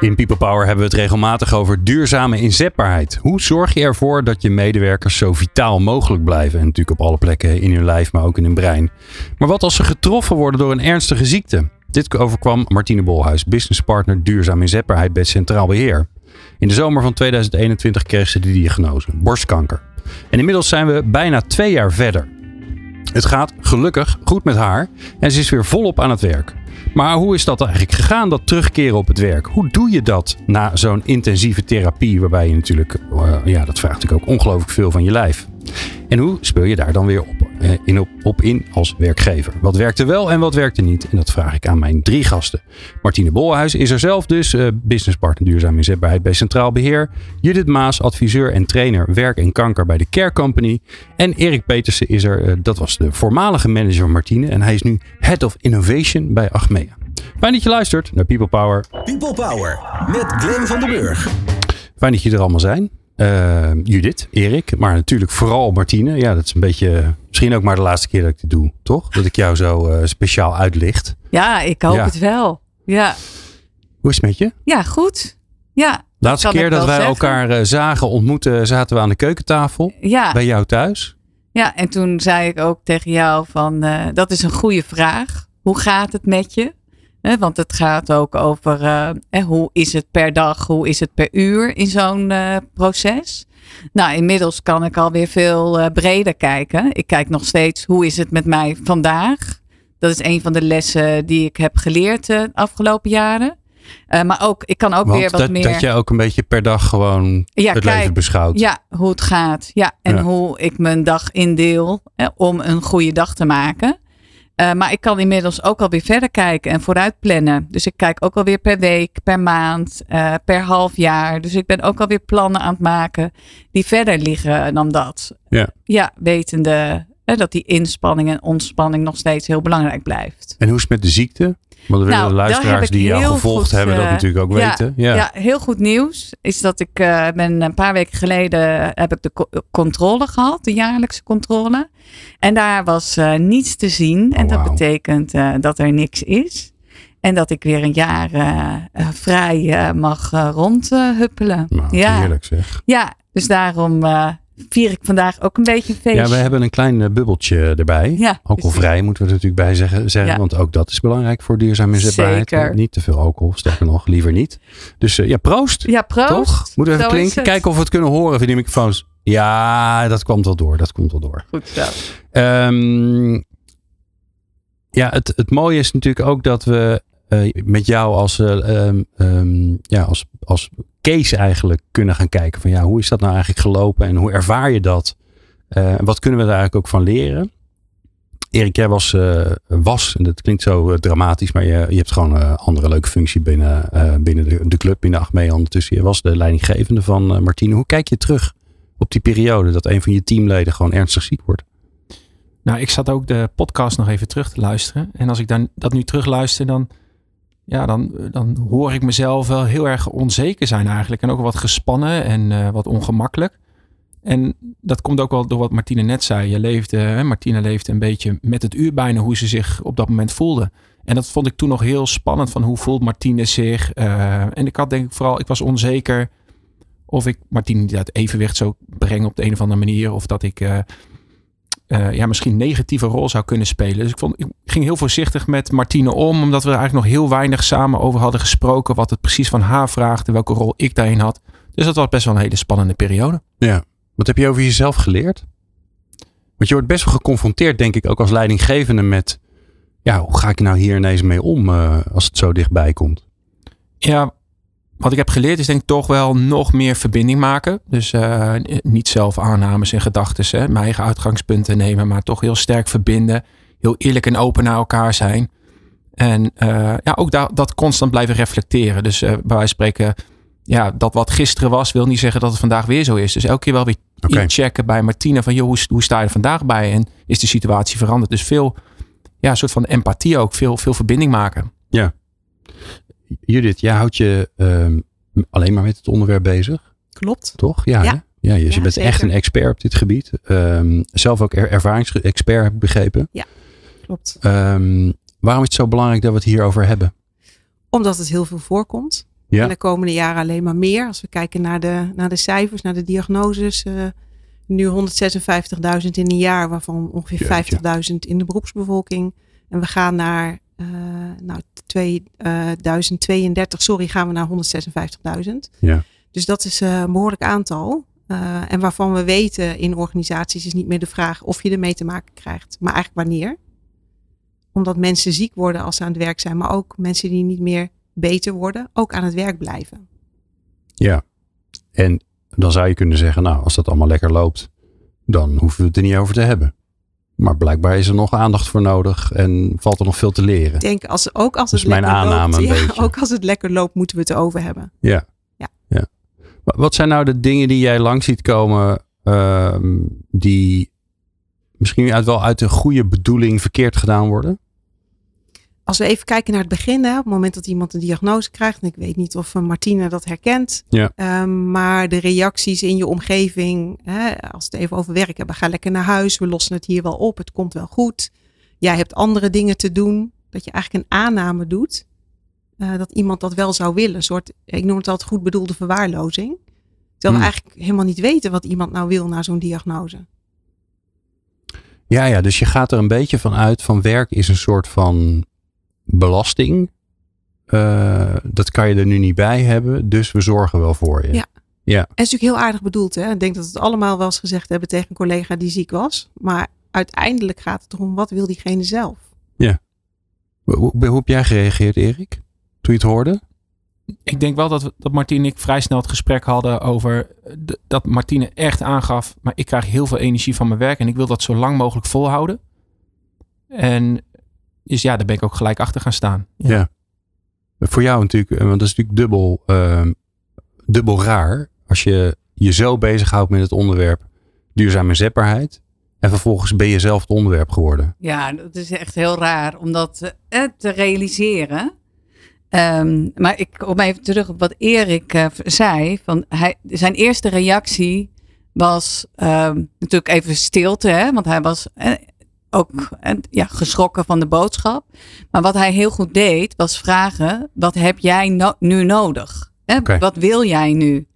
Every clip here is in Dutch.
In People Power hebben we het regelmatig over duurzame inzetbaarheid. Hoe zorg je ervoor dat je medewerkers zo vitaal mogelijk blijven? En natuurlijk op alle plekken in hun lijf, maar ook in hun brein. Maar wat als ze getroffen worden door een ernstige ziekte? Dit overkwam Martine Bolhuis, businesspartner duurzaam inzetbaarheid bij Centraal Beheer. In de zomer van 2021 kreeg ze de diagnose, borstkanker. En inmiddels zijn we bijna twee jaar verder. Het gaat gelukkig goed met haar en ze is weer volop aan het werk. Maar hoe is dat eigenlijk gegaan, dat terugkeren op het werk? Hoe doe je dat na zo'n intensieve therapie, waarbij je natuurlijk, uh, ja, dat vraagt natuurlijk ook ongelooflijk veel van je lijf. En hoe speel je daar dan weer op, eh, in, op, op in als werkgever? Wat werkte wel en wat werkte niet? En dat vraag ik aan mijn drie gasten. Martine Bolhuis is er zelf dus, uh, businesspartner duurzaam inzetbaarheid bij Centraal Beheer. Judith Maas, adviseur en trainer werk en kanker bij de Care Company. En Erik Petersen is er, uh, dat was de voormalige manager van Martine. En hij is nu Head of Innovation bij Achmea. Fijn dat je luistert naar People Power. People Power met Glenn van den Burg. Fijn dat je er allemaal zijn. Uh, Judith, Erik, maar natuurlijk vooral Martine. Ja, dat is een beetje, misschien ook maar de laatste keer dat ik dit doe, toch? Dat ik jou zo uh, speciaal uitlicht. Ja, ik hoop ja. het wel. Ja. Hoe is het met je? Ja, goed. Ja. Laatste keer dat wij zeggen. elkaar uh, zagen, ontmoeten, zaten we aan de keukentafel. Ja. Bij jou thuis. Ja, en toen zei ik ook tegen jou van, dat is een goede vraag. Hoe gaat het met je? Want het gaat ook over uh, hoe is het per dag, hoe is het per uur in zo'n uh, proces. Nou, inmiddels kan ik alweer veel uh, breder kijken. Ik kijk nog steeds hoe is het met mij vandaag. Dat is een van de lessen die ik heb geleerd de afgelopen jaren. maar ook, ik kan ook Want weer wat dat, meer. Dat je ook een beetje per dag gewoon ja, het kijk, leven beschouwt. Ja, hoe het gaat. Ja, en Ja. hoe ik mijn dag indeel hè, om een goede dag te maken. Uh, maar ik kan inmiddels ook alweer verder kijken en vooruit plannen. Dus ik kijk ook alweer per week, per maand, uh, per half jaar. Dus ik ben ook alweer plannen aan het maken die verder liggen dan dat. Ja. Ja, wetende hè, dat die inspanning en ontspanning nog steeds heel belangrijk blijft. En hoe is het met de ziekte? Want de Nou, heb luisteraars die jou gevolgd goed, hebben dat eh, natuurlijk ook ja, weten. Ja. Ja. heel goed nieuws is dat ik eh, ben een paar weken geleden heb ik de co- controle gehad, de jaarlijkse controle. En daar was eh, niets te zien. en dat Oh, wauw. betekent dat er niks is. En dat ik weer een jaar vrij mag rondhuppelen. Nou, ja. heerlijk zeg. ja, dus daarom vier ik vandaag ook een beetje een feestje. Ja, we hebben een klein eh, bubbeltje erbij. Ja, Alcoholvrij moeten we er natuurlijk bij zeggen, zeggen Ja. want ook dat is belangrijk voor duurzame inzetbaarheid. Zeker. Niet te veel alcohol, sterker nog, liever niet. Dus eh, ja, proost. Ja, proost. Toch? Moeten we even Zo klinken, kijken of we het kunnen horen via die microfoons. Ja, dat komt wel door, dat komt wel door. Goed zo. Ehm, ja, het, het mooie is natuurlijk ook dat we eh, met jou als, eh, ehm, ehm, ja, als, als case eigenlijk kunnen gaan kijken van ja, hoe is dat nou eigenlijk gelopen en hoe ervaar je dat? En wat kunnen we daar eigenlijk ook van leren? Erik, jij was, eh, was en dat klinkt zo eh, dramatisch, maar je, je hebt gewoon een andere leuke functie binnen, binnen de, de club, binnen Achmea ondertussen. Je was de leidinggevende van Martine. Hoe kijk je terug op die periode dat een van je teamleden gewoon ernstig ziek wordt? Nou, ik zat ook de podcast nog even terug te luisteren. En als ik dan, dat nu terugluister, dan, ja, dan, dan hoor ik mezelf wel heel erg onzeker zijn eigenlijk. En ook wat gespannen en eh, wat ongemakkelijk. En dat komt ook wel door wat Martine net zei. Je leefde, hè, Martine leefde een beetje met het uur bijna hoe ze zich op dat moment voelde. En dat vond ik toen nog heel spannend van hoe voelt Martine zich. Uh, en ik had denk ik vooral, ik was onzeker of ik Martine uit evenwicht zou brengen op de een of andere manier. Of dat ik... Uh, uh, ja, misschien een negatieve rol zou kunnen spelen. Dus ik, vond, ik ging heel voorzichtig met Martine om, omdat we er eigenlijk nog heel weinig samen over hadden gesproken. Wat het precies van haar vraagde, welke rol ik daarin had. Dus dat was best wel een hele spannende periode. Ja. Wat heb je over jezelf geleerd? Want je wordt best wel geconfronteerd, denk ik, ook als leidinggevende met. Ja, hoe ga ik nou hier ineens mee om uh, als het zo dichtbij komt? Ja, wat ik heb geleerd is denk ik toch wel nog meer verbinding maken. Dus uh, niet zelf aannames en gedachten, mijn eigen uitgangspunten nemen, maar toch heel sterk verbinden. Heel eerlijk en open naar elkaar zijn. En uh, ja, ook da- dat constant blijven reflecteren. Dus uh, bij wijze van spreken, ja, dat wat gisteren was, wil niet zeggen dat het vandaag weer zo is. Dus elke keer wel weer Oké. inchecken bij Martina van joh, hoe, hoe sta je er vandaag bij en is de situatie veranderd? Dus veel, ja, een soort van empathie ook, veel, veel verbinding maken. Judith, jij houdt je ehm, alleen maar met het onderwerp bezig, Klopt. toch? Ja, Ja. ja dus je Ja, bent echt een expert op dit gebied. Ehm, zelf ook er, ervaringsexpert, heb ik begrepen. Klopt. Ehm, waarom is het zo belangrijk dat we het hierover hebben? Omdat het heel veel voorkomt. Ja. En de komende jaren alleen maar meer. Als we kijken naar de, naar de cijfers, naar de diagnoses. eh, nu 156.000 in een jaar, waarvan ongeveer Jeetje. 50.000 in de beroepsbevolking. En we gaan naar eh, nou, 2032, sorry, gaan we naar 156.000. Ja. Dus dat is eh, een behoorlijk aantal. Eh, en waarvan we weten in organisaties is niet meer de vraag of je ermee te maken krijgt, maar eigenlijk wanneer. Omdat mensen ziek worden als ze aan het werk zijn, maar ook mensen die niet meer beter worden, ook aan het werk blijven. Ja. En dan zou je kunnen zeggen, nou, als dat allemaal lekker loopt, dan hoeven we het er niet over te hebben. Maar blijkbaar is er nog aandacht voor nodig en valt er nog veel te leren. Ik denk, als, ook als het mijn lekker aanname loopt, een ja, beetje. ook als het lekker loopt, moeten we het erover hebben. Ja. Ja. ja. Wa- Wat zijn nou de dingen die jij langs ziet komen, ehm, die misschien uit, wel uit een goede bedoeling verkeerd gedaan worden? Als we even kijken naar het begin, hè, op het moment dat iemand een diagnose krijgt, en ik weet niet of eh, Martine dat herkent, Ja. ehm, maar de reacties in je omgeving, hè, als we het even over werk hebben, ga lekker naar huis, we lossen het hier wel op, het komt wel goed. Jij hebt andere dingen te doen, dat je eigenlijk een aanname doet, eh, dat iemand dat wel zou willen. Een soort, ik noem het altijd goed bedoelde verwaarlozing. Terwijl we Hmm. eigenlijk helemaal niet weten wat iemand nou wil na zo'n diagnose. Ja, ja, dus je gaat er een beetje van uit van werk is een soort van belasting. Eh, dat kan je er nu niet bij hebben, dus we zorgen wel voor je. Ja. Ja, En het is natuurlijk heel aardig bedoeld. Hè? Ik denk dat we het allemaal wel eens gezegd hebben tegen een collega die ziek was. Maar uiteindelijk gaat het erom, wat wil diegene zelf? Hoe, hoe, hoe heb jij gereageerd, Erik? Toen je het hoorde? Ik denk wel dat, dat Martine en ik vrij snel het gesprek hadden over de- dat Martine echt aangaf, maar ik krijg heel veel energie van mijn werk en ik wil dat zo lang mogelijk volhouden. En dus ja, daar ben ik ook gelijk achter gaan staan. Ja. Voor jou natuurlijk, eh, want dat is natuurlijk dubbel, ehm, dubbel raar. Als je je zo bezighoudt met het onderwerp duurzame zetbaarheid. En vervolgens ben je zelf het onderwerp geworden. Ja, dat is echt heel raar om dat eh, te realiseren. Ehm, maar ik kom even terug op wat Erik eh, zei. Van hij, zijn eerste reactie was ehm, natuurlijk even stilte, hè, want hij was eh, ook ja, geschrokken van de boodschap. Maar wat hij heel goed deed, was vragen: wat heb jij no- nu nodig? Hè? Wat wil jij nu?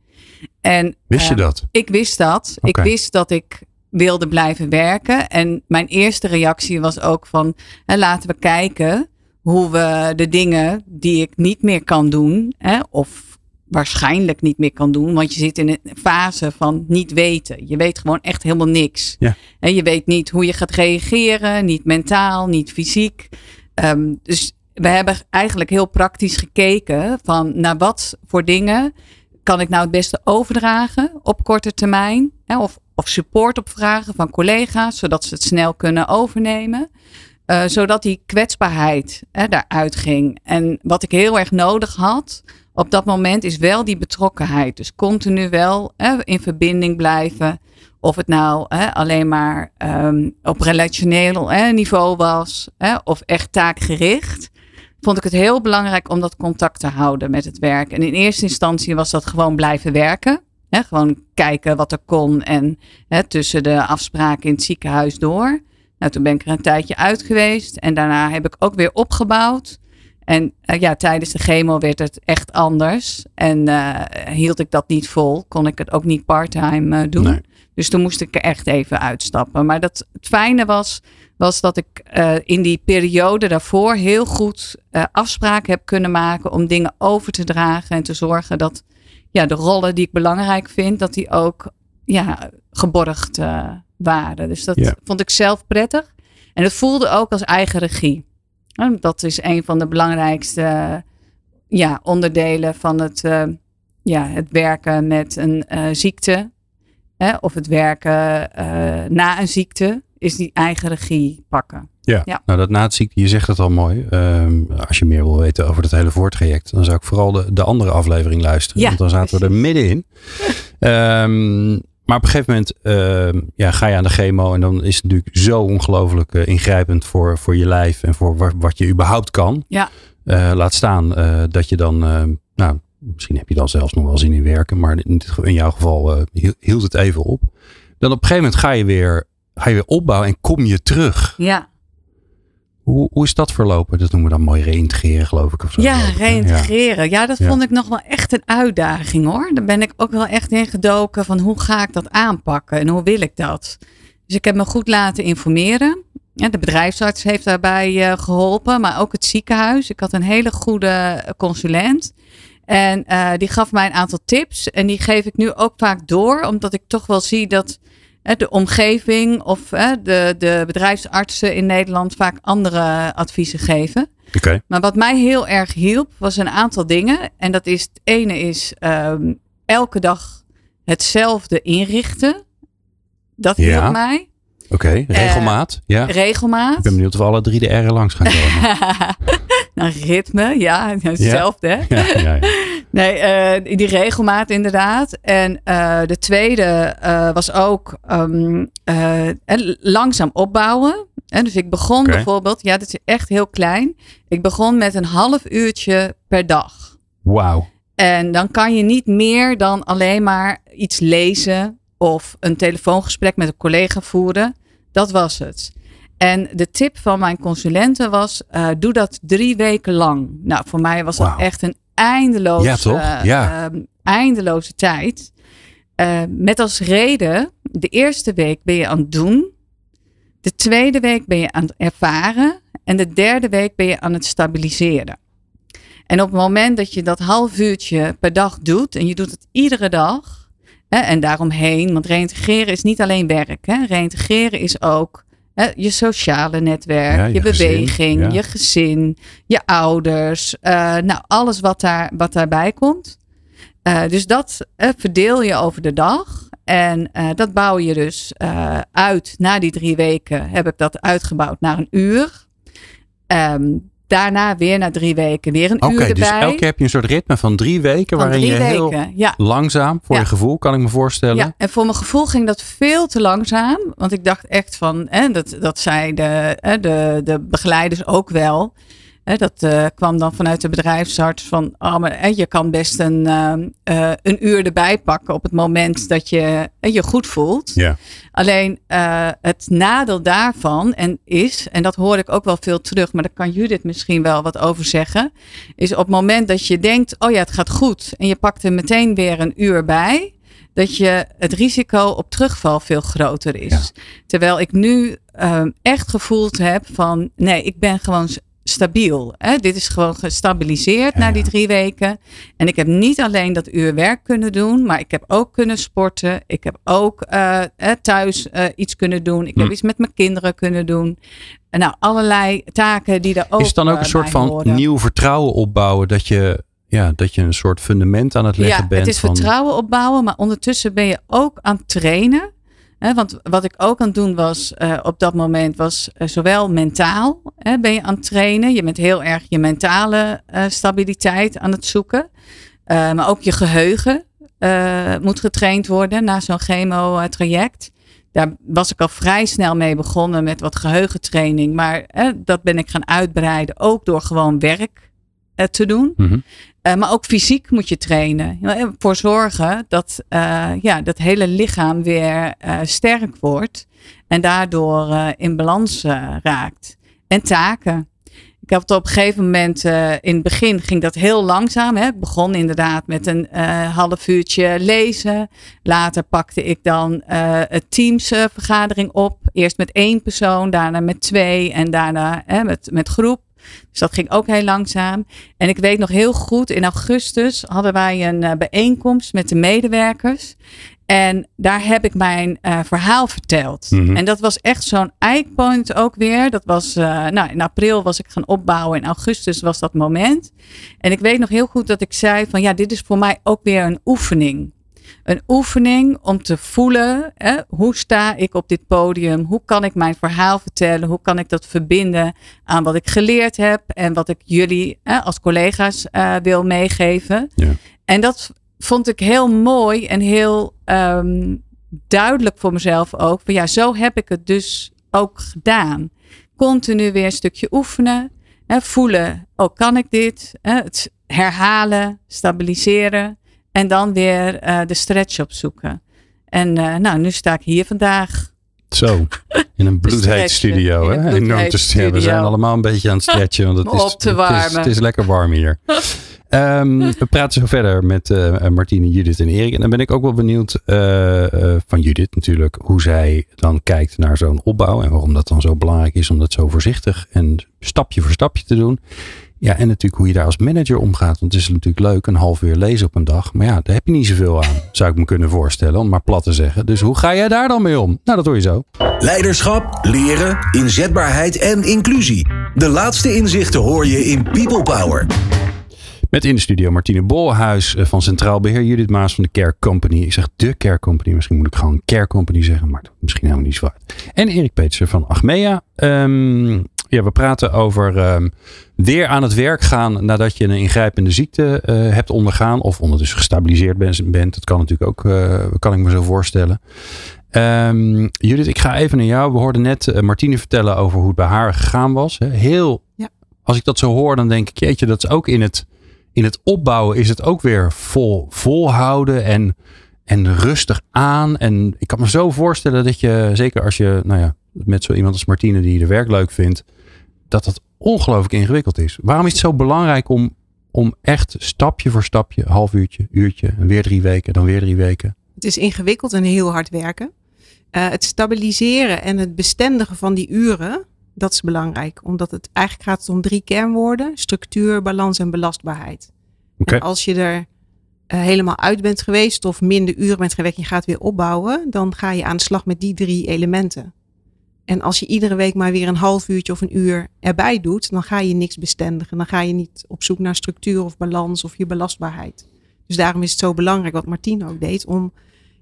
En, Wist je eh, dat? ik wist dat. Ik wist dat ik wilde blijven werken. En mijn eerste reactie was ook van hè, laten we kijken hoe we de dingen die ik niet meer kan doen, hè, of waarschijnlijk niet meer kan doen, want je zit in een fase van niet weten. Je weet gewoon echt helemaal niks. Ja. En je weet niet hoe je gaat reageren, niet mentaal, niet fysiek. Ehm, dus we hebben eigenlijk heel praktisch gekeken van naar wat voor dingen kan ik nou het beste overdragen op korte termijn? Hè, of, of support opvragen van collega's, zodat ze het snel kunnen overnemen. Eh, zodat die kwetsbaarheid hè, daaruit ging. En wat ik heel erg nodig had op dat moment is wel die betrokkenheid. Dus continu wel hè, in verbinding blijven. Of het nou hè, alleen maar ehm, op relationeel hè, niveau was of echt taakgericht vond ik het heel belangrijk om dat contact te houden met het werk. En in eerste instantie was dat gewoon blijven werken. Gewoon kijken wat er kon en tussen de afspraken in het ziekenhuis door. Nou, toen ben ik er een tijdje uit geweest en daarna heb ik ook weer opgebouwd. En eh, ja, tijdens de chemo werd het echt anders. En eh, hield ik dat niet vol, kon ik het ook niet parttime eh, doen. Nee. Dus toen moest ik er echt even uitstappen. Maar dat, het fijne was, was dat ik in die periode daarvoor heel goed afspraken heb kunnen maken om dingen over te dragen en te zorgen dat ja, de rollen die ik belangrijk vind, dat die ook ja, geborgd waren. Dus dat Ja. vond ik zelf prettig. En het voelde ook als eigen regie. Nou, Dat is een van de belangrijkste ja, onderdelen van het, eh, ja, het werken met een eh, ziekte. Hè, of het werken eh, na een ziekte. Is die eigen regie pakken. Ja. Ja. Nou, dat na het ziekte, je zegt het al mooi. Ehm, als je meer wil weten over het hele voortraject, dan zou ik vooral de, de andere aflevering luisteren. Ja, want dan zaten we er middenin. Ehm, Maar op een gegeven moment uh, ja, ga je aan de chemo en dan is het natuurlijk zo ongelooflijk uh, ingrijpend voor, voor je lijf en voor wat, wat je überhaupt kan. Ja. Uh, laat staan dat je dan, nou, misschien heb je dan zelfs nog wel zin in werken, maar in, in jouw geval hield het even op. Dan op een gegeven moment ga je weer, ga je weer opbouwen en kom je terug. Ja. Hoe, hoe is dat verlopen? Dat noemen we dan mooi reïntegreren, geloof ik. Of zo, ja, reïntegreren. Ja. ja, dat vond ik nog wel echt een uitdaging hoor. Daar ben ik ook wel echt in gedoken van hoe ga ik dat aanpakken en hoe wil ik dat. Dus ik heb me goed laten informeren. Ja, de bedrijfsarts heeft daarbij uh, geholpen, maar ook het ziekenhuis. Ik had een hele goede consulent. En uh, die gaf mij een aantal tips. En die geef ik nu ook vaak door, omdat ik toch wel zie dat de omgeving of de, de bedrijfsartsen in Nederland vaak andere adviezen geven. Okay. Maar wat mij heel erg hielp, was een aantal dingen. En dat is, het ene is um, elke dag hetzelfde inrichten. Dat hielp Ja. mij. Oké, regelmaat. ja. Regelmaat. Ik ben benieuwd of alle drie de R'en langs gaan komen. nou, ritme, ja, hetzelfde. hè? ja. Nee, eh, die regelmaat inderdaad. En eh, de tweede eh, was ook eh, en langzaam opbouwen. En dus ik begon bijvoorbeeld, ja, dat is echt heel klein. Ik begon met een half uurtje per dag. Wauw. En dan kan je niet meer dan alleen maar iets lezen of een telefoongesprek met een collega voeren. Dat was het. En de tip van mijn consulenten was: eh, doe dat drie weken lang. Nou, voor mij was dat echt een eindeloze, Ja, toch? eh, Ja. ehm, eindeloze tijd. Eh, met als reden: de eerste week ben je aan het doen. De tweede week ben je aan het ervaren. En de derde week ben je aan het stabiliseren. En op het moment dat je dat half uurtje per dag doet, en je doet het iedere dag, hè, en daaromheen, want reintegreren is niet alleen werk. Hè, reintegreren is ook hè, je sociale netwerk, Ja, je, je gezin, beweging, ja. je gezin, je ouders, eh, nou alles wat, daar, wat daarbij komt. Eh, dus dat eh, verdeel je over de dag. En dat bouw je dus uit. Na die drie weken heb ik dat uitgebouwd naar een uur. Ehm, daarna weer na drie weken weer een Oké, uur erbij. dus elke keer heb je een soort ritme van drie weken. Van waarin drie je heel weken. Ja, langzaam, voor Ja. je gevoel, kan ik me voorstellen. ja, en voor mijn gevoel ging dat veel te langzaam. Want ik dacht echt van, hè, dat, dat zei de, hè, de, de begeleiders ook wel. Dat eh, kwam dan vanuit de bedrijfsarts van, oh, maar, hè, je kan best een, ehm, eh, een uur erbij pakken op het moment dat je je goed voelt. Ja. Alleen eh, het nadeel daarvan en is, en dat hoor ik ook wel veel terug, maar daar kan Judith misschien wel wat over zeggen, is op het moment dat je denkt, oh ja, het gaat goed, en je pakt er meteen weer een uur bij, dat je het risico op terugval veel groter is. Terwijl ik nu ehm, echt gevoeld heb van, nee, ik ben gewoon stabiel. Hè? Dit is gewoon gestabiliseerd Ja, na die drie weken. En ik heb niet alleen dat uur werk kunnen doen, maar ik heb ook kunnen sporten. Ik heb ook eh, eh, thuis eh, iets kunnen doen. Ik heb Hm. iets met mijn kinderen kunnen doen. En nou, allerlei taken die er ook is het dan ook eh, een soort bij van horen. nieuw vertrouwen opbouwen? Dat je, ja, dat je een soort fundament aan het leggen ja, bent. het is van, vertrouwen opbouwen, maar ondertussen ben je ook aan het trainen. Want wat ik ook aan het doen was eh, op dat moment, was eh, zowel mentaal ben je aan het trainen. Je bent heel erg je mentale eh, stabiliteit aan het zoeken. Maar ook je geheugen eh, moet getraind worden na zo'n chemo-traject. Daar was ik al vrij snel mee begonnen met wat geheugentraining. Maar dat ben ik gaan uitbreiden, ook door gewoon werk te doen. Mhm. Eh, maar ook fysiek moet je trainen. Ja, Ervoor zorgen dat uh, ja, dat hele lichaam weer uh, sterk wordt. En daardoor in balans raakt. En taken. Ik had op een gegeven moment, in het begin ging dat heel langzaam. Hè. Ik begon inderdaad met een half uurtje lezen. Later pakte ik dan een teamsvergadering op. Eerst met één persoon, daarna met twee en daarna met, met groep. Dus dat ging ook heel langzaam. En ik weet nog heel goed, in augustus hadden wij een uh, bijeenkomst met de medewerkers. En daar heb ik mijn uh, verhaal verteld. Mhm. En dat was echt zo'n eikpunt ook weer. Dat was, uh, nou, in april was ik gaan opbouwen. In augustus was dat moment. En ik weet nog heel goed dat ik zei van ja, dit is voor mij ook weer een oefening. Een oefening om te voelen, hè, hoe sta ik op dit podium? Hoe kan ik mijn verhaal vertellen? Hoe kan ik dat verbinden aan wat ik geleerd heb en wat ik jullie hè, als collega's uh, wil meegeven? Ja. En dat vond ik heel mooi en heel um, duidelijk voor mezelf ook. Van ja, zo heb ik het dus ook gedaan. Continu weer een stukje oefenen. Hè, voelen, oh kan ik dit? Hè, het herhalen, stabiliseren. En dan weer uh, de stretch opzoeken. En uh, nou, nu sta ik hier vandaag. Zo, in een bloedheet studio. Hè? Enorm te studio. We zijn allemaal een beetje aan het stretchen. Want het is, op te warmen. Het is, het is lekker warm hier. Um, we praten zo verder met uh, Martine, Judith en Erik. En dan ben ik ook wel benieuwd uh, uh, van Judith natuurlijk. Hoe zij dan kijkt naar zo'n opbouw. En waarom dat dan zo belangrijk is om dat zo voorzichtig en stapje voor stapje te doen. Ja, en natuurlijk hoe je daar als manager omgaat. Want het is natuurlijk leuk een half uur lezen op een dag. Maar ja, daar heb je niet zoveel aan. Zou ik me kunnen voorstellen, om maar plat te zeggen. Dus hoe ga jij daar dan mee om? Nou, dat hoor je zo. Leiderschap, leren, inzetbaarheid en inclusie. De laatste inzichten hoor je in People Power. Met in de studio Martine Bolhuis van Centraal Beheer. Judith Maas van de Care Company. Ik zeg de Care Company. Misschien moet ik gewoon Care Company zeggen. Maar misschien helemaal niet zo uit. En Erik Petersen van Achmea. Um, ja, we praten over um, weer aan het werk gaan nadat je een ingrijpende ziekte uh, hebt ondergaan. Of ondertussen gestabiliseerd bent. Dat kan natuurlijk ook, uh, kan ik me zo voorstellen. Um, Judith, ik ga even naar jou. We hoorden net uh, Martine vertellen over hoe het bij haar gegaan was. Heel, ja. als ik dat zo hoor, dan denk ik, jeetje, dat is ook in het in het opbouwen is het ook weer vol, volhouden en, en rustig aan. En ik kan me zo voorstellen dat je, zeker als je, nou ja, met zo iemand als Martine die de werk leuk vindt, dat dat ongelooflijk ingewikkeld is. Waarom is het zo belangrijk om, om echt stapje voor stapje, half uurtje, uurtje, weer drie weken, dan weer drie weken? Het is ingewikkeld en heel hard werken. Uh, het stabiliseren en het bestendigen van die uren, dat is belangrijk, omdat het eigenlijk gaat om drie kernwoorden: structuur, balans en belastbaarheid. Okay. En als je er uh, helemaal uit bent geweest of minder uren bent gewerkt je gaat weer opbouwen, dan ga je aan de slag met die drie elementen. En als je iedere week maar weer een half uurtje of een uur erbij doet, dan ga je niks bestendigen. Dan ga je niet op zoek naar structuur of balans of je belastbaarheid. Dus daarom is het zo belangrijk wat Martien ook deed, om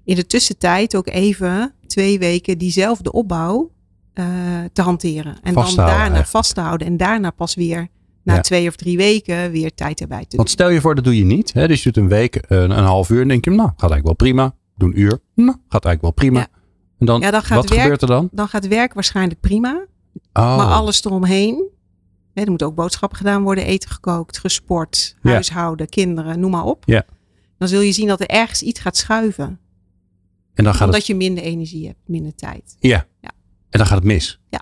in de tussentijd ook even twee weken diezelfde opbouw uh, te hanteren. En dan daarna echt. vast te houden. En daarna pas weer na ja. twee of drie weken weer tijd erbij te doen. Want stel je voor, dat doe je niet. Hè? Dus je doet een week, een, een half uur en denk je, nou, gaat eigenlijk wel prima. Doe een uur, nou, gaat eigenlijk wel prima. Ja. En dan, ja, dan gaat wat werk, gebeurt er dan? Dan gaat werk waarschijnlijk prima. Oh. Maar alles eromheen. Hè, er moeten ook boodschappen gedaan worden, eten gekookt, gesport, huishouden, kinderen, noem maar op. Ja. Dan zul je zien dat er ergens iets gaat schuiven. En dan gaat Omdat het... je minder energie hebt, minder tijd. Ja. ja. En dan gaat het mis. Ja.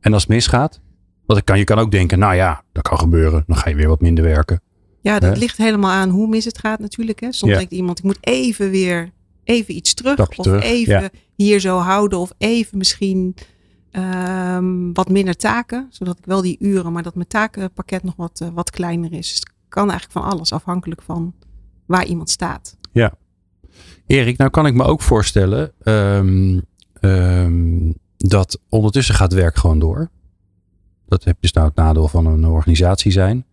En als het misgaat? Want kan, je kan ook denken, nou ja, dat kan gebeuren. Dan ga je weer wat minder werken. Ja, dat He? ligt helemaal aan hoe mis het gaat natuurlijk. Hè. Soms denkt iemand, ik moet even weer even iets terug. Stapje of terug, even ja. hier zo houden. Of even misschien um, wat minder taken. Zodat ik wel die uren, maar dat mijn takenpakket nog wat, uh, wat kleiner is. Dus het kan eigenlijk van alles afhankelijk van waar iemand staat. Ja. Erik, nou kan ik me ook voorstellen um, um, dat ondertussen gaat werk gewoon door. Dat heb je dus nou het nadeel van een organisatie zijn.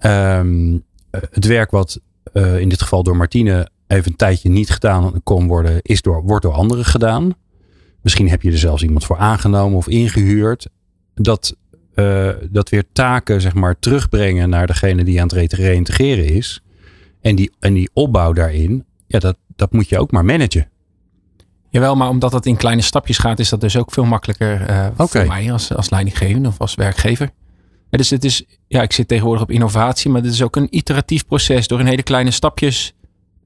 Um, het werk wat uh, in dit geval door Martine even een tijdje niet gedaan kon worden, is door, wordt door anderen gedaan. Misschien heb je er zelfs iemand voor aangenomen of ingehuurd. Dat, uh, dat weer taken zeg maar, terugbrengen naar degene die aan het reïntegreren is. En die, en die opbouw daarin, ja, dat, dat moet je ook maar managen. Jawel, maar omdat het in kleine stapjes gaat, is dat dus ook veel makkelijker uh, okay. voor mij als, als leidinggevende of als werkgever. Ja, dus het is, ja, ik zit tegenwoordig op innovatie, maar het is ook een iteratief proces door in hele kleine stapjes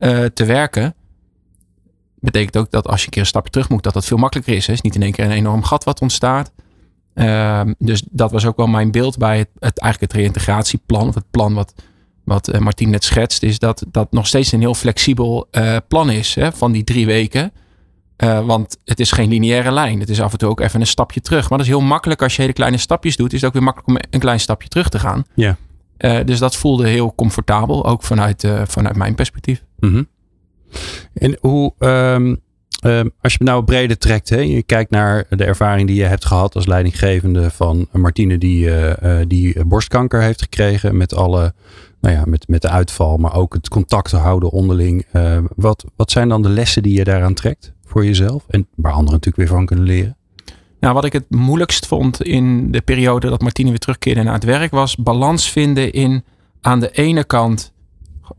uh, te werken. Betekent ook dat als je een keer een stapje terug moet, dat dat veel makkelijker is. Het is niet in één keer een enorm gat wat ontstaat. Uh, dus dat was ook wel mijn beeld bij het, het eigenlijk het reïntegratieplan, of het plan wat, wat uh, Martien net schetst, is dat dat nog steeds een heel flexibel uh, plan is hè, van die drie weken. Want het is geen lineaire lijn. Het is af en toe ook even een stapje terug. Maar dat is heel makkelijk als je hele kleine stapjes doet. Is het ook weer makkelijk om een klein stapje terug te gaan. Ja. Uh, dus dat voelde heel comfortabel. Ook vanuit, uh, vanuit mijn perspectief. -hmm. En hoe, um, um, als je nou breder trekt. Hè, je kijkt naar de ervaring die je hebt gehad als leidinggevende van Martine. Die, die borstkanker heeft gekregen. Met alle nou ja, met, met de uitval, maar ook het contact houden onderling. Wat, wat zijn dan de lessen die je daaraan trekt voor jezelf en waar anderen natuurlijk weer van kunnen leren? Nou, wat ik het moeilijkst vond in de periode dat Martine weer terugkeerde naar het werk, was balans vinden in aan de ene kant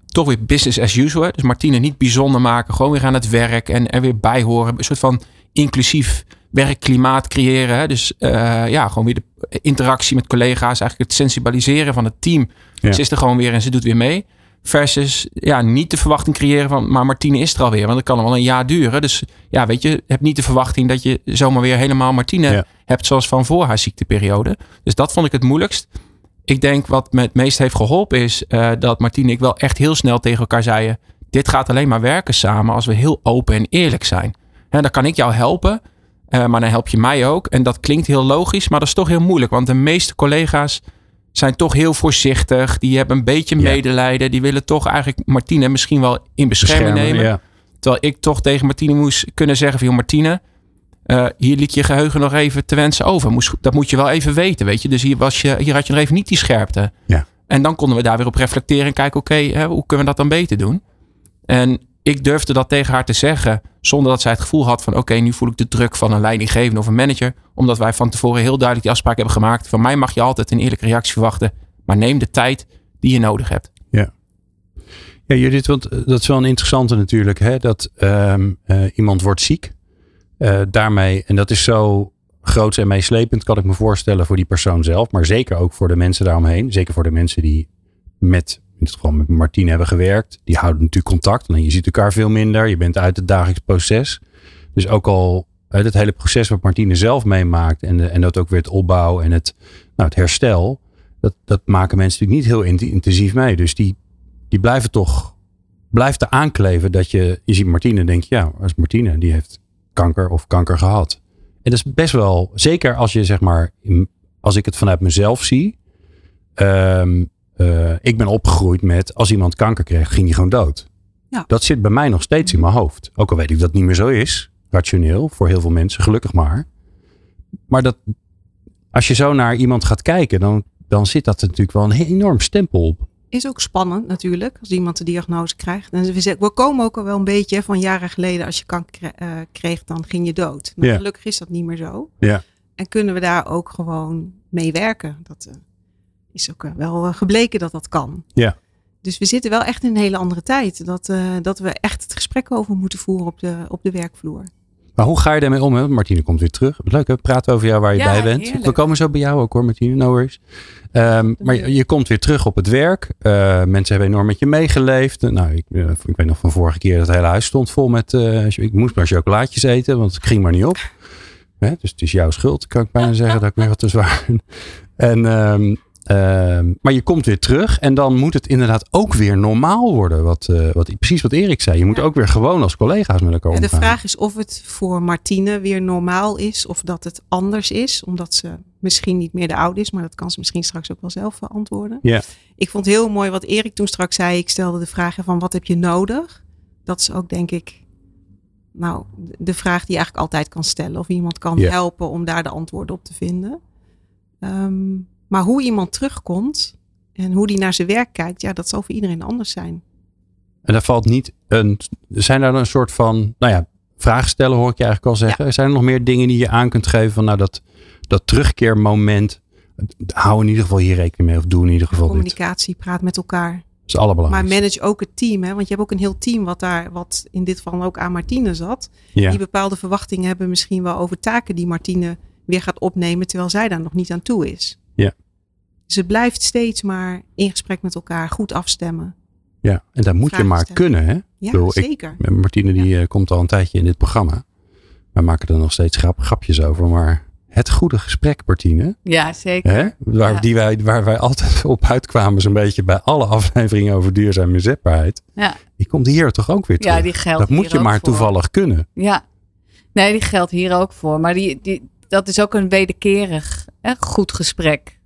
toch weer business as usual. Dus Martine niet bijzonder maken. Gewoon weer aan het werk en er weer bij horen. Een soort van inclusief werkklimaat creëren. Hè? Dus uh, ja, gewoon weer de interactie met collega's. Eigenlijk het sensibiliseren van het team. Ja. Ze is er gewoon weer en ze doet weer mee. Versus ja, niet de verwachting creëren van, maar Martine is er alweer. Want dat kan wel een jaar duren. Dus ja, weet je, heb niet de verwachting dat je zomaar weer helemaal Martine ja. hebt zoals van voor haar ziekteperiode. Dus dat vond ik het moeilijkst. Ik denk wat me het meest heeft geholpen is uh, dat Martine en ik wel echt heel snel tegen elkaar zeiden. Dit gaat alleen maar werken samen als we heel open en eerlijk zijn. En dan kan ik jou helpen, uh, maar dan help je mij ook. En dat klinkt heel logisch, maar dat is toch heel moeilijk. Want de meeste collega's zijn toch heel voorzichtig. Die hebben een beetje medelijden. Die willen toch eigenlijk Martine misschien wel in bescherming nemen. Terwijl ik toch tegen Martine moest kunnen zeggen van... Martine, uh, hier liet je geheugen nog even te wensen over. Moest, dat moet je wel even weten, weet je. Dus hier, was je, hier had je nog even niet die scherpte. Ja. En dan konden we daar weer op reflecteren en kijken... oké, okay, hoe kunnen we dat dan beter doen? En ik durfde dat tegen haar te zeggen... zonder dat zij het gevoel had van... oké, nu voel ik de druk van een leidinggevende of een manager. Omdat wij van tevoren heel duidelijk die afspraak hebben gemaakt. Van mij mag je altijd een eerlijke reactie verwachten. Maar neem de tijd die je nodig hebt. Ja. Ja, Judith, want eh, dat is wel een interessante natuurlijk. Hè? Dat um, uh, iemand wordt ziek. Uh, daarmee, en dat is zo groot en meeslepend, kan ik me voorstellen voor die persoon zelf. Maar zeker ook voor de mensen daaromheen. Zeker voor de mensen die met, dit geval met Martine hebben gewerkt. Die houden natuurlijk contact. En je ziet elkaar veel minder. Je bent uit het dagelijks proces. Dus ook al het hele proces wat Martine zelf meemaakt. En, en dat ook weer het opbouw en het, nou, het herstel. Dat, dat maken mensen natuurlijk niet heel intensief mee. Dus die, die blijven toch, blijft er aankleven dat je, je ziet Martine en denk je, ja, als Martine, die heeft kanker of kanker gehad. En dat is best wel, zeker als je zeg maar, als ik het vanuit mezelf zie. Um, uh, ik ben opgegroeid met, als iemand kanker kreeg, ging hij gewoon dood. Ja. Dat zit bij mij nog steeds in mijn hoofd. Ook al weet ik dat het niet meer zo is, rationeel, voor heel veel mensen, gelukkig maar. Maar dat, als je zo naar iemand gaat kijken, dan, dan zit dat natuurlijk wel een enorm stempel op. Is ook spannend natuurlijk, als iemand de diagnose krijgt. En we, komen ook al wel een beetje van jaren geleden, als je kanker uh, kreeg, dan ging je dood. Maar Ja. gelukkig is dat niet meer zo. Ja. En kunnen we daar ook gewoon mee werken. Dat uh, is ook uh, wel uh, gebleken dat dat kan. Ja. Dus we zitten wel echt in een hele andere tijd. Dat, uh, dat we echt het gesprek over moeten voeren op de, op de werkvloer. Maar hoe ga je daarmee om? Hè? Martine komt weer terug. Leuk hè? Praten over jou waar je Ja, bij bent. heerlijk. We komen zo bij jou ook hoor, Martine. No worries. Um, maar je, je, komt weer terug op het werk. Uh, mensen hebben enorm met je meegeleefd. Nou, ik, uh, ik weet nog van vorige keer dat het hele huis stond vol met... Uh, ik moest maar chocolaatjes eten, want het ging maar niet op. Hè? Dus het is jouw schuld, kan ik bijna zeggen. dat ik weer wat te zwaar ben. En... Um, uh, maar je komt weer terug en dan moet het inderdaad ook weer normaal worden. Wat, uh, wat, precies wat Erik zei. Je moet ja. ook weer gewoon als collega's met elkaar omgaan. De vraag is of het voor Martine weer normaal is of dat het anders is. Omdat ze misschien niet meer de oude is, maar dat kan ze misschien straks ook wel zelf beantwoorden. Ja. Ik vond heel mooi wat Erik toen straks zei. Ik stelde de vraag van wat heb je nodig? Dat is ook denk ik nou, de vraag die je eigenlijk altijd kan stellen. Of iemand kan helpen om daar de antwoorden op te vinden. Um, maar hoe iemand terugkomt en hoe die naar zijn werk kijkt, ja, dat zal voor iedereen anders zijn. En daar valt niet een. Zijn daar een soort van. Nou ja, vragen stellen hoor ik je eigenlijk al zeggen. Ja. Zijn er nog meer dingen die je aan kunt geven van nou dat, dat terugkeermoment. Hou in ieder geval hier rekening mee of doe in ieder geval. Communicatie, dit. praat met elkaar. Dat is allerbelangrijkste. Maar manage ook het team, hè? want je hebt ook een heel team wat daar, wat in dit geval ook aan Martine zat. Ja. Die bepaalde verwachtingen hebben misschien wel over taken die Martine weer gaat opnemen, terwijl zij daar nog niet aan toe is. Dus het blijft steeds maar in gesprek met elkaar, goed afstemmen. Ja, en dat moet Vragen je maar stellen. kunnen. Hè? Ja, bedoel, zeker. Ik, Martine die ja. komt al een tijdje in dit programma. We maken er nog steeds grap, grapjes over. Maar het goede gesprek, Martine. Ja, zeker. Hè? Waar, Ja. Die wij, waar wij altijd op uitkwamen, zo'n beetje bij alle afleveringen over duurzame inzetbaarheid. Ja. Die komt hier toch ook weer terug. Ja, die geldt dat moet hier je ook maar voor. toevallig kunnen. Ja, nee, die geldt hier ook voor. Maar die, die, dat is ook een wederkerig hè, goed gesprek.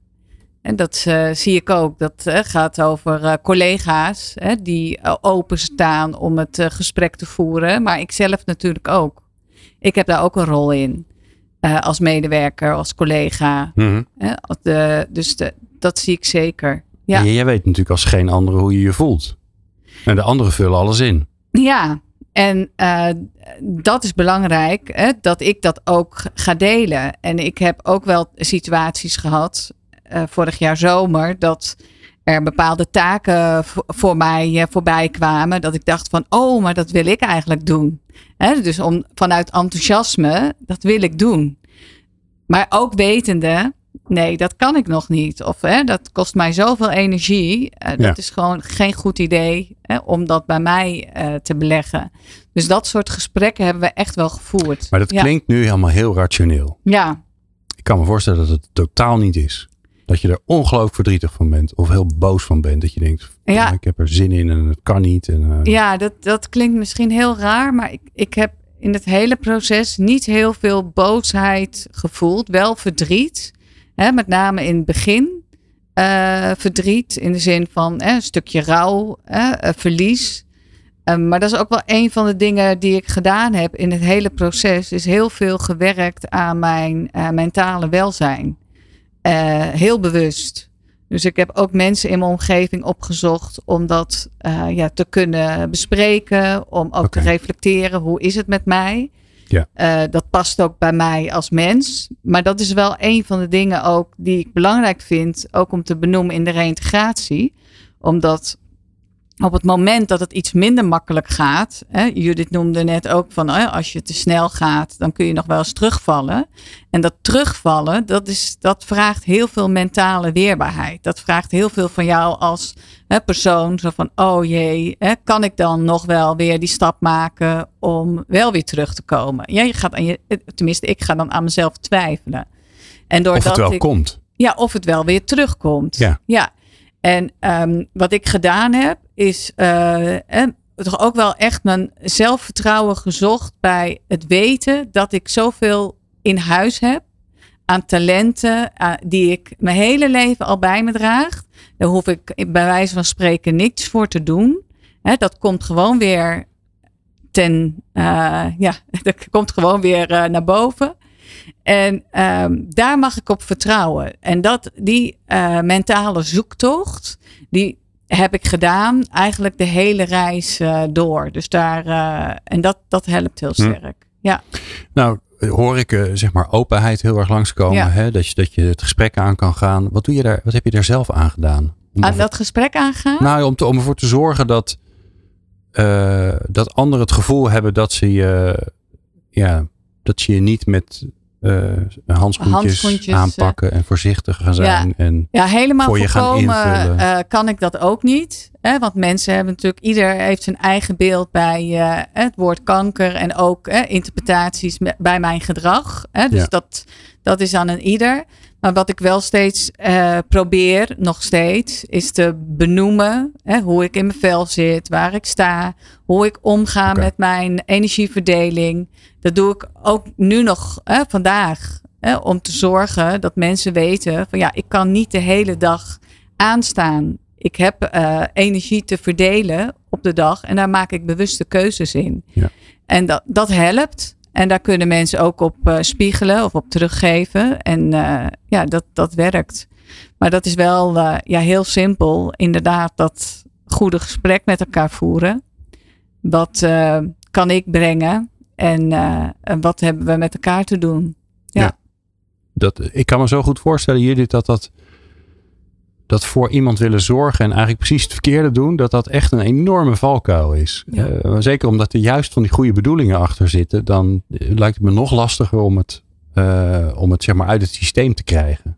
En dat uh, zie ik ook. Dat uh, gaat over uh, collega's hè, die openstaan om het gesprek te voeren. Maar ik zelf natuurlijk ook. Ik heb daar ook een rol in. Als medewerker, als collega. Mhm. Dus de, dat zie ik zeker. Ja. En jij weet natuurlijk als geen andere hoe je je voelt. En de anderen vullen alles in. Ja, en uh, dat is belangrijk, hè, dat ik dat ook ga delen. En ik heb ook wel situaties gehad, uh, vorig jaar zomer, dat er bepaalde taken voor mij voorbij kwamen. Dat ik dacht van, oh, maar dat wil ik eigenlijk doen. dus om, vanuit enthousiasme, dat wil ik doen. Maar ook wetende, nee, dat kan ik nog niet. Of hè, dat kost mij zoveel energie. Uh, dat is gewoon geen goed idee hè, om dat bij mij uh, te beleggen. Dus dat soort gesprekken hebben we echt wel gevoerd. Maar dat klinkt nu helemaal heel rationeel. Ja. Ik kan me voorstellen dat het totaal niet is. Dat je er ongelooflijk verdrietig van bent. Of heel boos van bent. Dat je denkt, ja. ik heb er zin in en het kan niet. En, uh... Ja, dat, dat klinkt misschien heel raar. Maar ik, ik heb in het hele proces niet heel veel boosheid gevoeld. Wel verdriet. Hè, met name in het begin. Uh, verdriet in de zin van hè, een stukje rouw, hè, uh, verlies. Um, maar dat is ook wel een van de dingen die ik gedaan heb in het hele proces. Is heel veel gewerkt aan mijn mentale welzijn. Heel bewust. Dus ik heb ook mensen in mijn omgeving opgezocht om dat ja, te kunnen bespreken. Om ook okay. te reflecteren, hoe is het met mij? Ja. Uh, dat past ook bij mij als mens. Maar dat is wel een van de dingen ook die ik belangrijk vind, ook om te benoemen in de reïntegratie. Omdat op het moment dat het iets minder makkelijk gaat, hè, Judith noemde net ook van oh als je te snel gaat, dan kun je nog wel eens terugvallen. En dat terugvallen, dat, is, dat vraagt heel veel mentale weerbaarheid. Dat vraagt heel veel van jou als hè, persoon. Zo van, oh jee, hè, kan ik dan nog wel weer die stap maken om wel weer terug te komen? Ja, je gaat aan je, tenminste, ik ga dan aan mezelf twijfelen. En doordat of het wel ik, komt. Ja, of het wel weer terugkomt. Ja. ja. En um, wat ik gedaan heb, is uh, toch ook wel echt mijn zelfvertrouwen gezocht bij het weten dat ik zoveel in huis heb aan talenten uh, die ik mijn hele leven al bij me draag. Daar hoef ik bij wijze van spreken niks voor te doen. Dat komt gewoon weer ten, uh, ja, dat komt gewoon weer naar boven. En um, daar mag ik op vertrouwen. En dat, die mentale zoektocht, die heb ik gedaan eigenlijk de hele reis uh, door. Dus daar, uh, en dat, dat helpt heel sterk. Hm. Ja. Nou, hoor ik zeg maar openheid heel erg langskomen. Ja. Hè? Dat, je, dat je het gesprek aan kan gaan. Wat, doe je daar, wat heb je daar zelf aan gedaan? Om aan dat gesprek aangaan? Nou, om, te, om ervoor te zorgen dat, dat anderen het gevoel hebben dat ze je, ja, dat je je niet met uh, handschoentjes, handschoentjes, aanpakken en voorzichtig gaan zijn. Ja, en ja helemaal voor je gaan invullen. Uh, kan ik dat ook niet. Hè? Want mensen hebben natuurlijk, ieder heeft zijn eigen beeld bij uh, het woord kanker en ook interpretaties bij mijn gedrag. Hè? Dus ja. dat, dat is aan een ieder. Maar wat ik wel steeds uh, probeer, nog steeds, is te benoemen hè, hoe ik in mijn vel zit, waar ik sta, hoe ik omga okay. met mijn energieverdeling. Dat doe ik ook nu nog hè, vandaag. Hè, om te zorgen dat mensen weten van ja, ik kan niet de hele dag aanstaan. Ik heb uh, energie te verdelen op de dag en daar maak ik bewuste keuzes in. Ja. En dat, dat helpt. En daar kunnen mensen ook op uh, spiegelen of op teruggeven. En uh, ja, dat, dat werkt. Maar dat is wel uh, ja, heel simpel. Inderdaad, dat goede gesprek met elkaar voeren. Wat kan ik brengen? En, wat hebben we met elkaar te doen? Ja. ja. dat, ik kan me zo goed voorstellen, Judith, dat dat dat voor iemand willen zorgen en eigenlijk precies het verkeerde doen, dat dat echt een enorme valkuil is. Ja. Uh, zeker omdat er juist van die goede bedoelingen achter zitten, dan lijkt het me nog lastiger om het, uh, om het zeg maar uit het systeem te krijgen.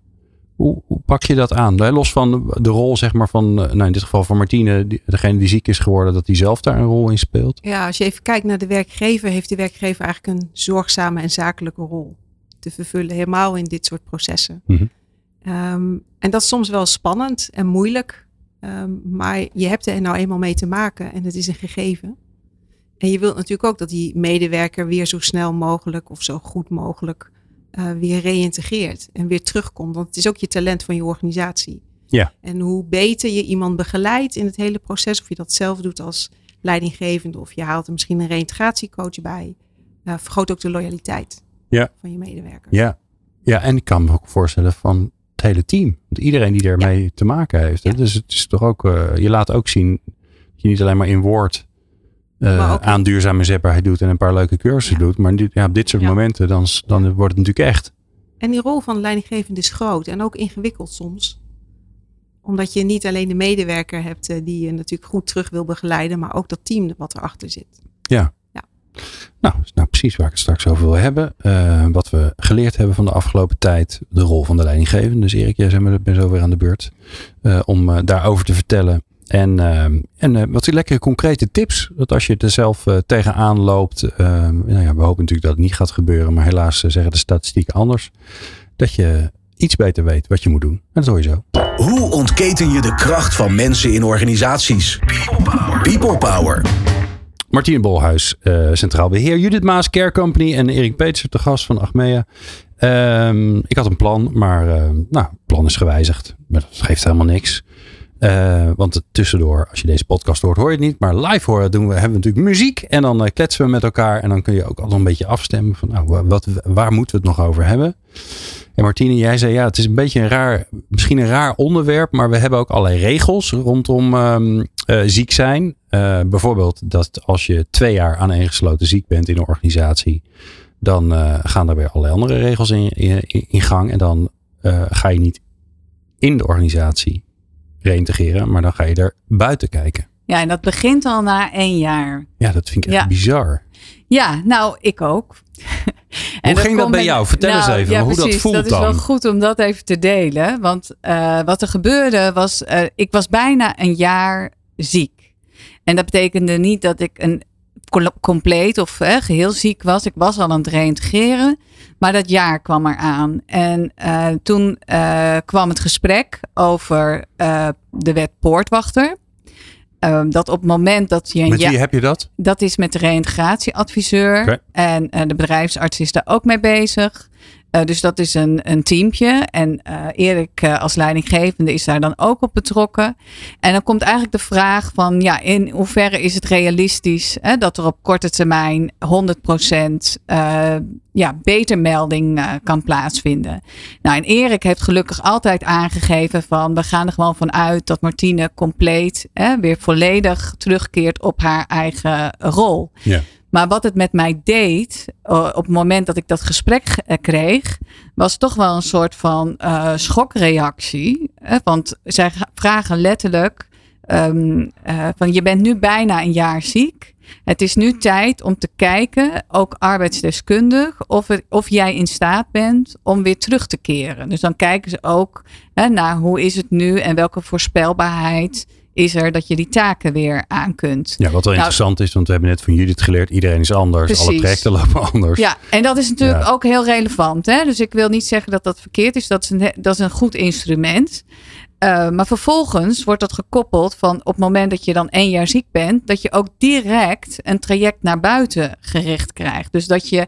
Hoe, hoe pak je dat aan? Los van de rol zeg maar van, nou in dit geval van Martine, degene die ziek is geworden, dat die zelf daar een rol in speelt. Ja, als je even kijkt naar de werkgever, heeft de werkgever eigenlijk een zorgzame en zakelijke rol te vervullen, helemaal in dit soort processen. Mm -hmm. Um, en dat is soms wel spannend en moeilijk. Um, maar je hebt er nou eenmaal mee te maken en het is een gegeven. En je wilt natuurlijk ook dat die medewerker weer zo snel mogelijk of zo goed mogelijk uh, weer reïntegreert en weer terugkomt. Want het is ook je talent van je organisatie. Ja. En hoe beter je iemand begeleidt in het hele proces, of je dat zelf doet als leidinggevende of je haalt er misschien een reïntegratiecoach bij, uh, vergroot ook de loyaliteit ja. van je medewerker. Ja. ja, en ik kan me ook voorstellen van het hele team. Want iedereen die ermee ja. te maken heeft. Ja. Dus het is toch ook, uh, je laat ook zien dat je niet alleen maar in woord uh, aan duurzame zetbaarheid doet en een paar leuke cursussen ja. doet. Maar dit, ja, op dit soort momenten, dan, dan wordt het natuurlijk echt. En die rol van de leidinggevende is groot en ook ingewikkeld soms. Omdat je niet alleen de medewerker hebt eh, die je natuurlijk goed terug wil begeleiden, maar ook dat team wat erachter zit. Ja. Nou, is nou precies waar ik het straks over wil hebben. Eh, wat we geleerd hebben van de afgelopen tijd. De rol van de leidinggevende. Dus Erik, jij bent zo weer aan de beurt. eh, om eh, daarover te vertellen. En, en wat lekkere concrete tips. Dat als je er zelf tegenaan loopt. nou ja, we hopen natuurlijk dat het niet gaat gebeuren. Maar helaas zeggen de statistieken anders. Dat je iets beter weet wat je moet doen. En dat hoor zo. Hoe ontketen je de kracht van mensen in organisaties? People Power. Martine Bolhuis, eh, Centraal Beheer. Judith Maas, Care Company. En Erik Peetser, de gast van Achmea. Ehm, ik had een plan, maar eh, nou, het plan is gewijzigd. Maar dat geeft helemaal niks. Eh, want tussendoor, als je deze podcast hoort, hoor je het niet. Maar live horen doen we, hebben we natuurlijk muziek. En dan eh, kletsen we met elkaar. En dan kun je ook altijd een beetje afstemmen. Van, nou, wa- wat, waar moeten we het nog over hebben? En Martine, jij zei ja, het is een beetje een raar, misschien een raar onderwerp. Maar we hebben ook allerlei regels rondom ehm, eh, ziek zijn. Bijvoorbeeld dat als je twee jaar aaneengesloten ziek bent in een organisatie. Dan gaan er weer allerlei andere regels in, in, in gang. En dan ga je niet in de organisatie reïntegreren, maar dan ga je er buiten kijken. Ja, en dat begint al na één jaar. Ja, dat vind ik echt Ja. bizar. Ja, nou, ik ook. En ging dat bij jou? Vertel eens even, ja, hoe dat voelt Dat is dan. wel goed om dat even te delen. Want eh, wat er gebeurde was, eh, ik was bijna een jaar ziek. En dat betekende niet dat ik een compleet of eh, geheel ziek was. Ik was al aan het reïntegreren. Maar dat jaar kwam eraan. En eh, toen eh, kwam het gesprek over eh, de wet poortwachter. Ehm, dat op het moment dat je een Met ja- wie heb je dat? dat is met de reïntegratieadviseur. En de bedrijfsarts is daar ook mee bezig. Eh, dus dat is een, een teampje. En eh, Erik eh, als leidinggevende is daar dan ook op betrokken. En dan komt eigenlijk de vraag van... ja, in hoeverre is het realistisch... Hè, dat er op korte termijn 100% eh ja, betermelding kan plaatsvinden. Nou, en Erik heeft gelukkig altijd aangegeven van... we gaan er gewoon van uit dat Martine compleet... Hè, weer volledig terugkeert op haar eigen rol. Ja. Maar wat het met mij deed, eh, op het moment dat ik dat gesprek eh, kreeg, was toch wel een soort van eh, schokreactie. Hè? Want zij vragen letterlijk ehm, eh, van je bent nu bijna een jaar ziek. Het is nu tijd om te kijken, ook arbeidsdeskundig, of, het, of jij in staat bent om weer terug te keren. Dus dan kijken ze ook hè, naar hoe is het nu en welke voorspelbaarheid is er dat je die taken weer aan kunt. Ja, wat wel interessant is, want we hebben net van Judith geleerd, iedereen is anders, alle projecten lopen anders. Ja, en dat is natuurlijk Ja. ook heel relevant. Hè? Dus ik wil niet zeggen dat dat verkeerd is. Dat is een, dat is een goed instrument. Uh, maar vervolgens wordt dat gekoppeld van op het moment dat je dan één jaar ziek bent, dat je ook direct een traject naar buiten gericht krijgt. Dus dat je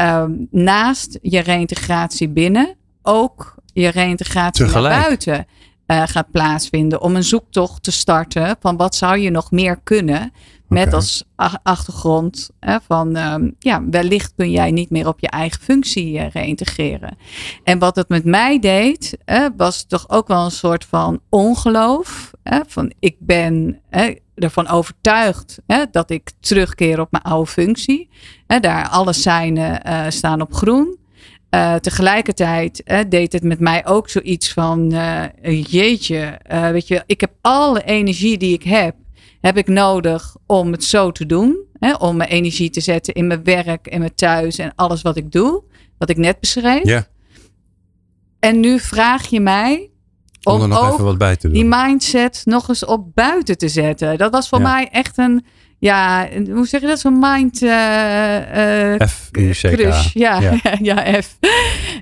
uh, naast je reïntegratie binnen ook je reïntegratie Tegelijk. naar buiten uh, gaat plaatsvinden. Om een zoektocht te starten van wat zou je nog meer kunnen. Met als ach- achtergrond hè, van um, ja, wellicht kun jij niet meer op je eigen functie uh, reïntegreren. En wat het met mij deed, hè, was toch ook wel een soort van ongeloof. Hè, van ik ben hè, ervan overtuigd hè, dat ik terugkeer op mijn oude functie. Hè, daar alle seinen uh, staan op groen. Uh, tegelijkertijd uh, deed het met mij ook zoiets van: uh, jeetje, weet je, ik heb alle energie die ik heb, heb ik nodig om het zo te doen. Hè, om mijn energie te zetten in mijn werk en mijn thuis en alles wat ik doe. Wat ik net beschreef. Ja. En nu vraag je mij Om om er nog ook even wat bij te doen. die mindset nog eens op buiten te zetten. Dat was voor Ja. mij echt een, ja, een- hoe zeg je dat? Zo'n mind F-U-C-K. crush. Ja, Ja. ja. F.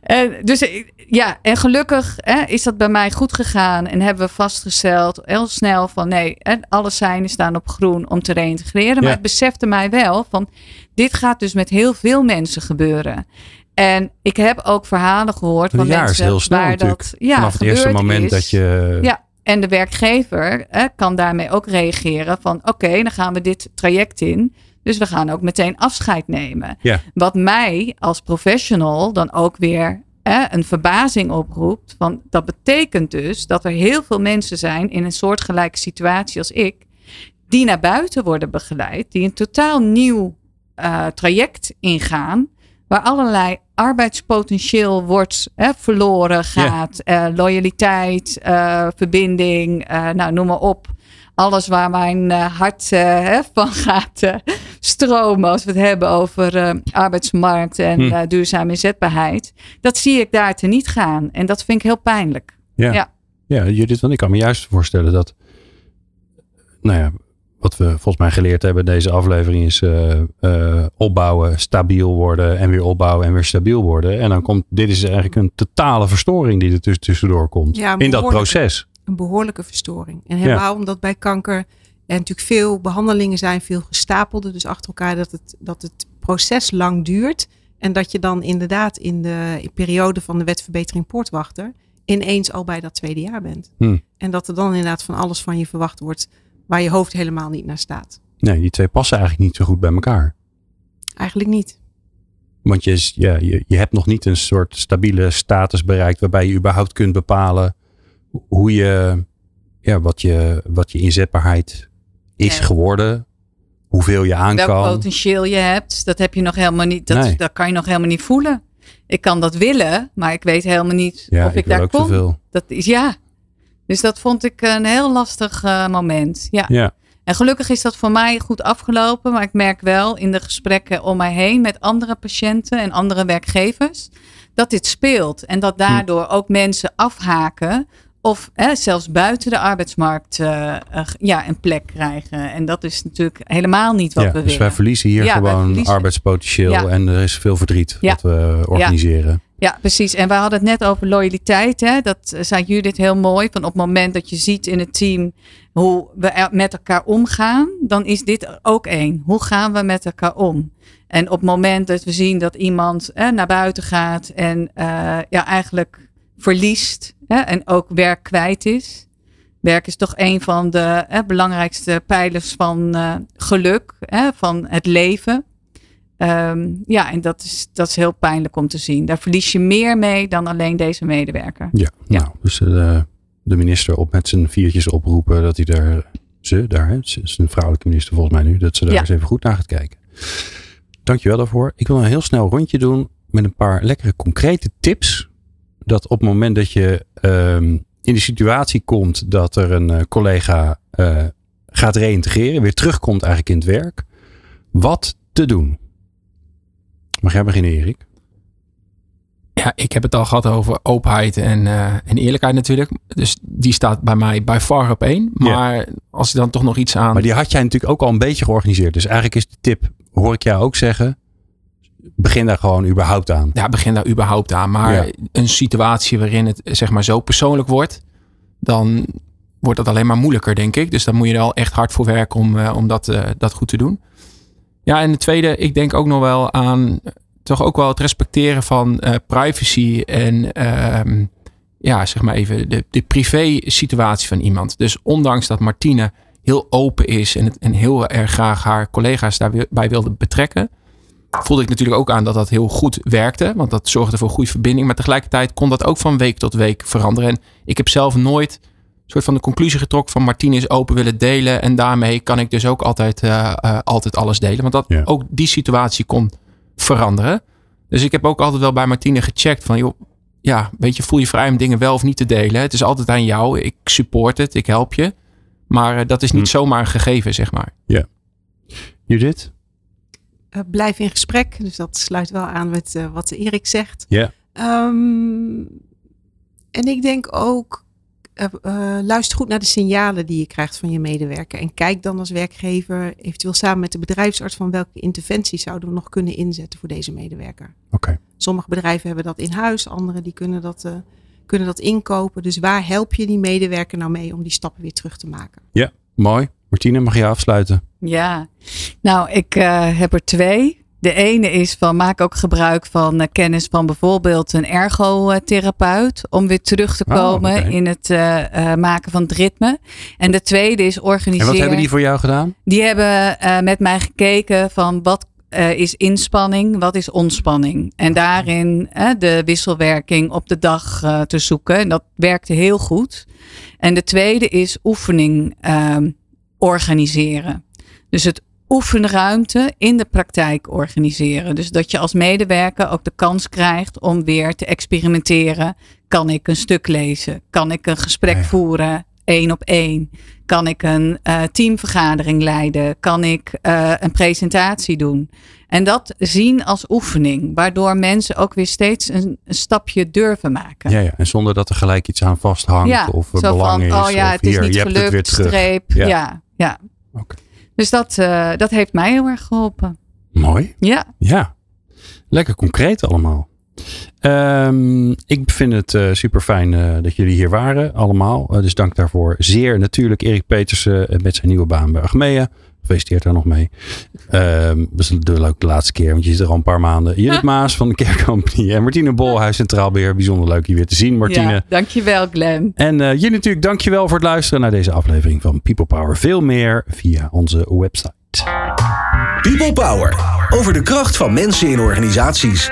En, dus eh, ja, en gelukkig hè, is dat bij mij goed gegaan. En hebben we vastgesteld heel snel van nee, alle seinen staan op groen om te reïntegreren. Maar het besefte mij wel van dit gaat dus met heel veel mensen gebeuren. En ik heb ook verhalen gehoord Een van is mensen heel snel waar natuurlijk. dat ja, Vanaf het eerste moment is. dat je... Ja, en de werkgever hè, kan daarmee ook reageren van oké, dan gaan we dit traject in. Dus we gaan ook meteen afscheid nemen. Ja. Wat mij als professional dan ook weer hè, een verbazing oproept. Van, dat betekent dus dat er heel veel mensen zijn in een soortgelijke situatie als ik. Die naar buiten worden begeleid. Die een totaal nieuw eh, traject ingaan. Waar allerlei arbeidspotentieel wordt hè, verloren gaat. Eh, loyaliteit, eh, verbinding, eh, nou noem maar op. Alles waar mijn hart hè, van gaat stromen als we het hebben over arbeidsmarkt en Hm. duurzame inzetbaarheid. Dat zie ik daar te niet gaan. En dat vind ik heel pijnlijk. Ja. Ja. Ja, Judith, want ik kan me juist voorstellen dat, nou ja, wat we volgens mij geleerd hebben in deze aflevering is eh, eh, opbouwen, stabiel worden en weer opbouwen en weer stabiel worden. En dan komt, dit is eigenlijk een totale verstoring die er tuss- tussendoor komt Ja, in dat proces. een behoorlijke verstoring. En helemaal omdat bij kanker er natuurlijk veel behandelingen zijn, veel gestapelde, dus achter elkaar, dat het, dat het proces lang duurt. En dat je dan inderdaad in de periode van de wetverbetering poortwachter ineens al bij dat tweede jaar bent. Hmm. En dat er dan inderdaad van alles van je verwacht wordt waar je hoofd helemaal niet naar staat. Nee, die twee passen eigenlijk niet zo goed bij elkaar. Eigenlijk niet. Want je, is, ja, je, je hebt nog niet een soort stabiele status bereikt waarbij je überhaupt kunt bepalen hoe je, ja, wat je, wat je inzetbaarheid is Ja. geworden. Hoeveel je aan Welk kan. potentieel je hebt, dat heb je nog helemaal niet. Dat, Nee. dat kan je nog helemaal niet voelen. Ik kan dat willen, maar ik weet helemaal niet Ja, of ik, ik, wil daar ook kom. zoveel. Dat is ja. Dus dat vond ik een heel lastig eh, moment. Ja. Ja. En gelukkig is dat voor mij goed afgelopen. Maar ik merk wel in de gesprekken om mij heen met andere patiënten en andere werkgevers. Dat dit speelt. En Hm. dat daardoor ook mensen afhaken. Of hè, zelfs buiten de arbeidsmarkt eh, eh, ja, een plek krijgen. En dat is natuurlijk helemaal niet wat ja, we dus wij willen. verliezen hier Ja, gewoon verliezen. arbeidspotentieel Ja. en er is veel verdriet wat we organiseren. Ja, precies. En we hadden het net over loyaliteit. Hè? Dat zei Judith heel mooi. Van op het moment dat je ziet in het team hoe we met elkaar omgaan, dan is dit ook één. Hoe gaan we met elkaar om? En op het moment dat we zien dat iemand hè, naar buiten gaat en eh, ja, eigenlijk verliest hè, en ook werk kwijt is. Werk is toch een van de hè, belangrijkste pijlers van eh, geluk, van het leven. Ehm, ja, en dat is, dat is heel pijnlijk om te zien. Daar verlies je meer mee dan alleen deze medewerker. Ja, Ja. nou, dus eh, de minister op met zijn viertjes oproepen dat hij daar, ze daar, ze is een vrouwelijke minister volgens mij nu, dat ze daar Ja. eens even goed naar gaat kijken. Dankjewel daarvoor. Ik wil een heel snel rondje doen met een paar lekkere concrete tips. Dat op het moment dat je ehm, in de situatie komt dat er een eh, collega eh, gaat reïntegreren, weer terugkomt eigenlijk in het werk, wat te doen. Mag jij beginnen, Erik? Ja, ik heb het al gehad over openheid en, eh, en eerlijkheid natuurlijk. Dus die staat bij mij bij far op één. Maar als ik dan toch nog iets aan... Maar die had jij natuurlijk ook al een beetje georganiseerd. Dus eigenlijk is de tip, hoor ik jou ook zeggen, begin daar gewoon überhaupt aan. Ja, begin daar überhaupt aan. Maar Ja. een situatie waarin het zeg maar zo persoonlijk wordt, dan wordt dat alleen maar moeilijker, denk ik. Dus dan moet je er al echt hard voor werken om, eh, om dat, eh, dat goed te doen. Ja, en de tweede, ik denk ook nog wel aan eh, toch ook wel het respecteren van eh, privacy en ehm, ja, zeg maar even de, de privé situatie van iemand. Dus ondanks dat Martine heel open is en, het, en heel erg graag haar collega's daarbij wilde betrekken, voelde ik natuurlijk ook aan dat dat heel goed werkte. Want dat zorgde voor goede verbinding. Maar tegelijkertijd kon dat ook van week tot week veranderen. En ik heb zelf nooit een soort van de conclusie getrokken van Martine is open willen delen. En daarmee kan ik dus ook altijd, eh, eh, altijd alles delen. Want dat Ja. ook die situatie kon veranderen. Dus ik heb ook altijd wel bij Martine gecheckt van joh, ja, weet je, voel je vrij om dingen wel of niet te delen. Het is altijd aan jou. Ik support het, ik help je. Maar eh, dat is niet Hm. zomaar een gegeven, zeg maar. Judith? Eh, blijf in gesprek. Dus dat sluit wel aan met eh, wat Erik zegt. Ja. Ehm, en ik denk ook, eh, eh, luister goed naar de signalen die je krijgt van je medewerker. En kijk dan als werkgever eventueel samen met de bedrijfsarts van welke interventies zouden we nog kunnen inzetten voor deze medewerker. Oké. Sommige bedrijven hebben dat in huis, andere die kunnen dat, eh, kunnen dat inkopen. Dus waar help je die medewerker nou mee om die stappen weer terug te maken? Mooi. Martine, mag je afsluiten? Ja, nou, ik eh, heb er twee. De ene is van maak ook gebruik van eh, kennis van bijvoorbeeld een ergotherapeut. Om weer terug te Oh, komen in het eh, eh, maken van het ritme. En de tweede is En organiseren. wat hebben die voor jou gedaan? Die hebben met mij gekeken van wat is inspanning, wat is ontspanning. En daarin de wisselwerking op de dag te zoeken. En dat werkte heel goed. En de tweede is oefening ehm, organiseren. Dus het oefenruimte in de praktijk organiseren. Dus dat je als medewerker ook de kans krijgt om weer te experimenteren. Kan ik een stuk lezen? Kan ik een gesprek Ja, voeren? één op één? Kan ik een eh, teamvergadering leiden? Kan ik eh, een presentatie doen? En dat zien als oefening, waardoor mensen ook weer steeds een, een stapje durven maken. Ja, ja, en zonder dat er gelijk iets aan vasthangt of belang van, is. oh ja, het is niet je hebt het weer gelukt, terug. streep. Ja. Ja, ja. Oké. Dus dat, eh, dat heeft mij heel erg geholpen. Mooi. Ja, Ja, lekker concreet allemaal. Ehm, ik vind het eh, super fijn dat jullie hier waren, allemaal. Eh, dus dank daarvoor. Zeer natuurlijk Erik Petersen eh, met zijn nieuwe baan bij Achmea. Gefeliciteerd daar nog mee. Ehm dat is de leuke laatste keer, want je zit er al een paar maanden. Judith Maas van de Care Company en Martine Bolhuis Centraal Beheer. Bijzonder leuk je weer te zien, Martine. ja, dankjewel Glenn. En eh, jullie natuurlijk dankjewel voor het luisteren naar deze aflevering van People Power. Veel meer via onze website. People Power. Over de kracht van mensen in organisaties.